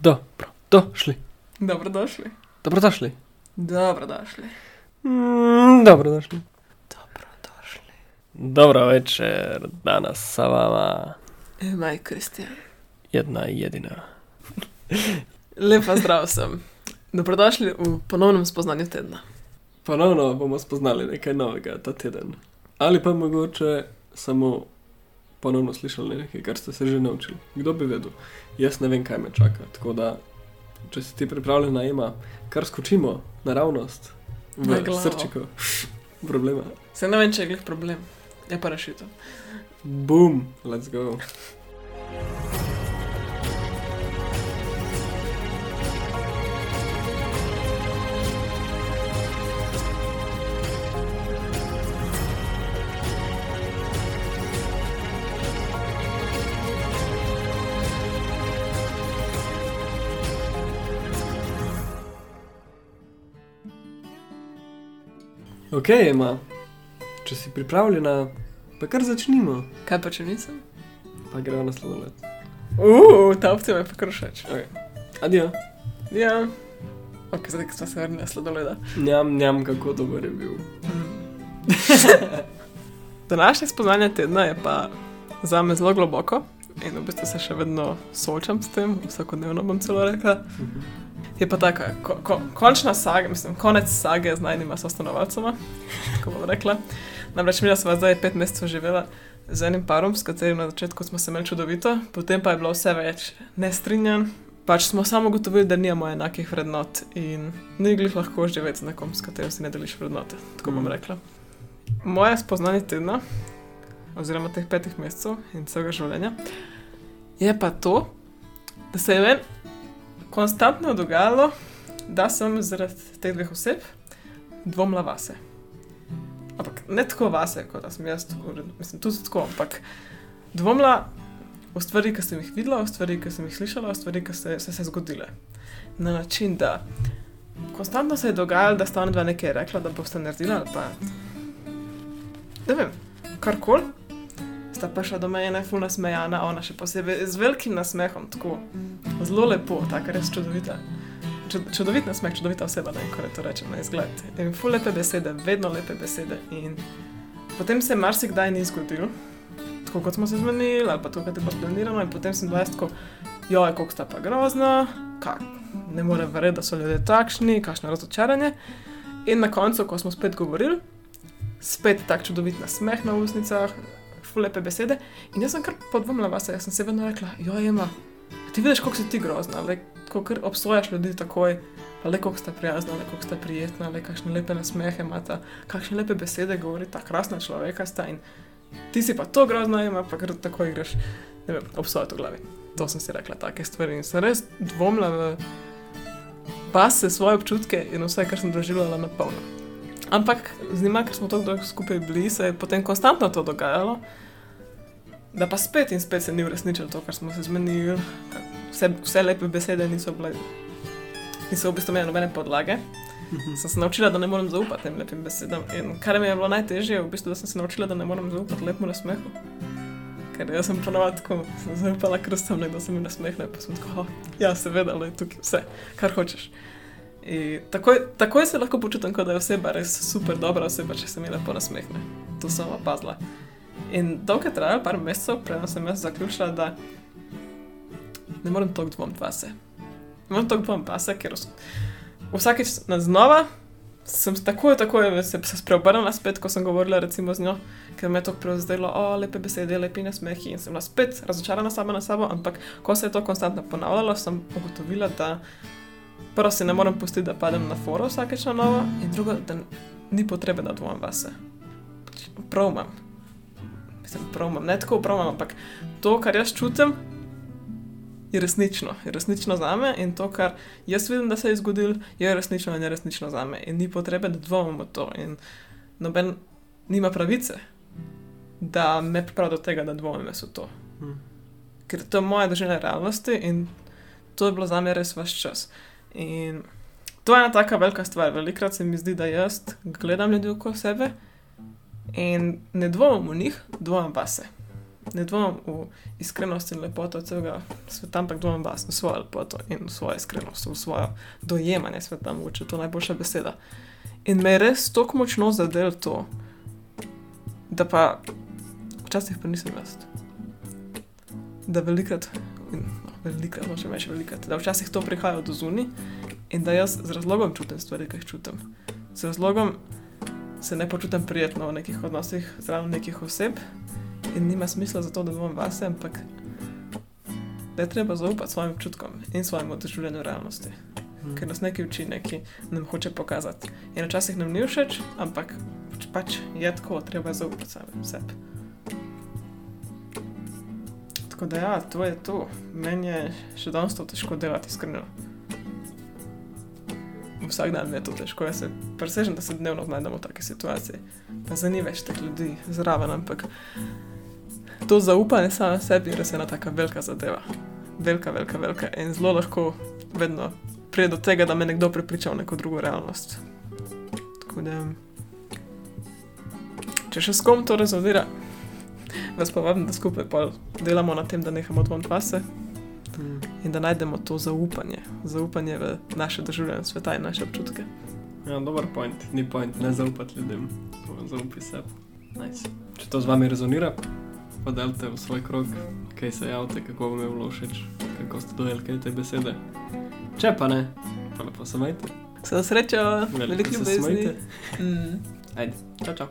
Dobro, došli. Dobrodošli. Dobrodošli. Dobrodošli. Mm, dobrodošli. Dobrodošli. Dobro večer, danas sa vama Maj Kristjan. jedna jedina. Lepa zdrav sem. Dobrodošli v ponovnem spoznanju tedna. Ponovno bomo spoznali nekaj novega ta teden. Ali pa mogoče samo ponovno slišali nekaj, kar ste se že naučili. Kdo bi vedel? Jaz ne vem, kaj me čaka. Tako da, če si ti pripravljena, ima, kar skočimo naravnost Na v glavo. srčiko problema. Se ne vem, če je glih problem. Je pa rešitev. Boom, let's go. Ok, ima. Če si pripravljena, pa kar začnimo. Kaj pa če nisem? Pa gremo na sladoled. Uf, ta opcija me pa kar všeč. Okay. Adijo. Ja. Ok, zdaj, smo se vrnili na sladoleda. Njam, njam, kako dober je bil. Današnje spoznanje tedna je pa za me zelo globoko in v bistvu se še vedno soočam s tem, vsakodnevno bom celo rekla. Je pa tako, ko, ko, končna saga, mislim, konec sage z najnima sostanovalcema, kako bom rekla. Namreč mi smo zdaj pet mesecev živela z enim parom, s katerim na začetku smo se imeli čudovito, potem pa je bilo vse več nestrinjanj. Pač smo samo ugotovili, da nimamo enakih vrednot in ni glih lahko živeti z nekom, s katerim si ne deliš vrednote, tako bom Mm. rekla. Moje spoznanje tedna, oziroma teh petih mesecev in celega življenja, je pa to, da se je meni konstantno dogajalo, da sem zaradi teh dveh oseb dvomila vase. Ampak ne tako vase, kot sem jaz, mislim, tudi tako, ampak dvomila v stvari, ki sem jih videla, v stvari, ki sem jih slišala, v stvari, ki so se, se zgodile. Na način, da konstantno se je dogajalo, da sta ona dva nekaj rekla, da boste naredila ali pa ne vem, karkoli. Sta pa šla do mene, fulna smejana, ona še posebej z velikim nasmehom, tako zelo lepo, tako res čudovita. Čud, čudovit nasmeh, čudovita oseba, ne, ko to rečem na izgled. In ful lepe besede, vedno lepe besede. In potem se marsikdaj ni zgodilo, tako kot smo se zmenili, ali pa je bilo planirano, in potem sem bila jaz tako, joj, kako sta pa grozna, kak, ne morem verjeti, da so ljudje takšni, kakšno razočaranje. In na koncu, ko smo spet govorili, spet tak čudovit nasmeh na usnicah, ful lepe besede. In jaz sem kar podvomila vas, jaz sem se vedno rekla, joj, ima, ti vidiš, kako si ti grozna, le kako obsojaš ljudi takoj, pa le kako sta prijazna, le kako sta prijetna, le kakšne lepe nasmehe imata, kakšne lepe besede govori ta krasna človeka sta in ti si pa to grozna, ima pa kar takoj greš, ne vem, obsojati v glavi. To sem si rekla, take stvari in sem res dvomila v vase, svoje občutke in vse, kar sem doživljala na polno. Ampak z njima, ker smo tako dolgo skupaj bili, se je potem konstantno to dogajalo, da pa spet in spet se ni uresničilo to, kar smo se zmenili. Vse, vse lepe besede niso bile, niso v bistvu imele nobene podlage. Sem se naučila, da ne morem zaupati tem lepim besedam. In kar mi je bilo najtežje, je v bistvu, da sem se naučila, da ne morem zaupati lepemu nasmehu. Ker jaz sem ponovadi tako sem zaupala krstom, da se mi nasmehne, pa sem tako, oh, ja, seveda, le tukaj vse, kar hočeš. Takoj, takoj se lahko počutim, kot da je oseba res super dobra oseba, če se mi lepo nasmehne. To sem opazila. In dolgo je trajalo, par mesecev, preden sem jaz zaključila, da ne morem toliko dvomiti vase. Ne morem toliko dvomiti vase, ker vs- vsakeč na znova sem takoj, takoj se, se spreobrnila spet, ko sem govorila recimo z njo, ker me je to prevzdelo, o, lepe besede, lepi nasmehi in sem bila spet razočarana sama na sabo, ampak ko se je to konstantno ponavljalo, sem ugotovila, da prvo si ne morem pustiti, da padem na foro vsakeč na novo in drugo, da ni potrebe, da dvomim vase. Prav imam. Mislim, prav imam, ne tako prav imam, ampak to, kar jaz čutim, je resnično, je resnično za me in to, kar jaz vidim, da se je zgodilo, je resnično in je resnično za me. In ni potrebe, da dvomim v to. In noben nima pravice, da me pripravi do tega, da dvomim jaz v to. Hm. Ker to je moja država realnosti in to je bilo za me res vaš čas. In to je ena taka velika stvar. Velikrat se mi zdi, da jaz gledam ljudi okoli sebe in ne dvomim v njih, dvomim vase. Ne dvomim v iskrenost in lepoto celega sveta, ampak dvomim vas v svojo lepoto in v svojo iskrenost, v svojo dojemanje sveta, mogoče to najboljša beseda. In me je res tako močno zadel to, da pa včasih pa nisem jaz. Da velikrat, in, velikrat, no, še več velikrat, da včasih to prihaja od zunaj in da jaz z razlogom čutim stvari, ki jih čutim. Z razlogom se ne počutim prijetno v nekih odnosih zraven nekih oseb in nima smisla za to, da bom vase, ampak da je treba zaupati svojim občutkom in svojemu doživljanju realnosti. Mm. Ker nas nekaj uči, nekaj nam hoče pokazati. In včasih nam ni všeč, ampak pač je tako, treba je zaupati samim sebi. Tako da ja, to je to. Meni je še danes to težko delati, iskreno. Vsak dan je to težko, jaz se presežem, da se dnevno znajdemo v taki situaciji. Pa za ni več teh ljudi zraven, ampak to zaupanje samo sebi je res ena taka velika zadeva. Velika, velika, velika in zelo lahko vedno pride do tega, da me nekdo prepriča v neko drugo realnost. Tako da, če še s kom to rezonira, vas pa vabim, da skupaj delamo na tem, da nehamo odvon vase Mm. in da najdemo to zaupanje, zaupanje v naše doživljanje sveta in naše občutke. Ja, dober point, ni point, ne zaupati ljudem, zaupi se. Nice. Če to z vami rezonira, pa delite v svoj krog, kaj se javite, kako vam je bilo všeč, kako ste dojeli kaj te besede. Če pa ne, pa lepo se majte. Vse srečo, Veliko ljubezni. Mm. Ajde, čau, čau.